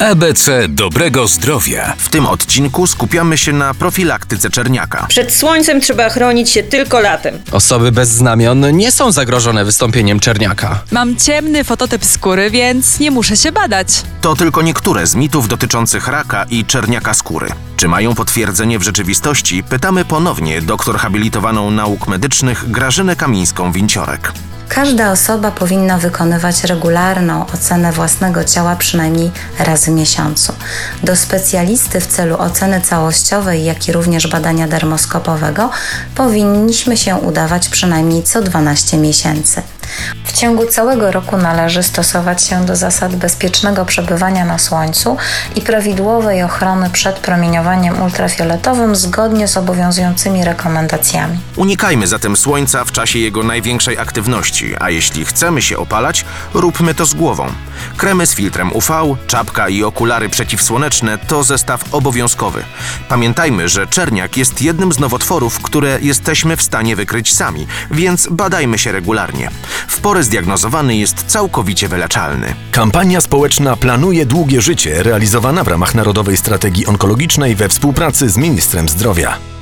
ABC dobrego zdrowia. W tym odcinku skupiamy się na profilaktyce czerniaka. Przed słońcem trzeba chronić się tylko latem. Osoby bez znamion nie są zagrożone wystąpieniem czerniaka. Mam ciemny fototyp skóry, więc nie muszę się badać. To tylko niektóre z mitów dotyczących raka i czerniaka skóry. Czy mają potwierdzenie w rzeczywistości? Pytamy ponownie doktor habilitowaną nauk medycznych Grażynę Kamińską-Winciorek. Każda osoba powinna wykonywać regularną ocenę własnego ciała przynajmniej raz w miesiącu. Do specjalisty w celu oceny całościowej, jak i również badania dermoskopowego powinniśmy się udawać przynajmniej co 12 miesięcy. W ciągu całego roku należy stosować się do zasad bezpiecznego przebywania na słońcu i prawidłowej ochrony przed promieniowaniem ultrafioletowym zgodnie z obowiązującymi rekomendacjami. Unikajmy zatem słońca w czasie jego największej aktywności, a jeśli chcemy się opalać, róbmy to z głową. Kremy z filtrem UV, czapka i okulary przeciwsłoneczne to zestaw obowiązkowy. Pamiętajmy, że czerniak jest jednym z nowotworów, które jesteśmy w stanie wykryć sami, więc badajmy się regularnie. W porę zdiagnozowany jest całkowicie wyleczalny. Kampania społeczna Planuje długie życie, realizowana w ramach Narodowej Strategii Onkologicznej we współpracy z Ministrem Zdrowia.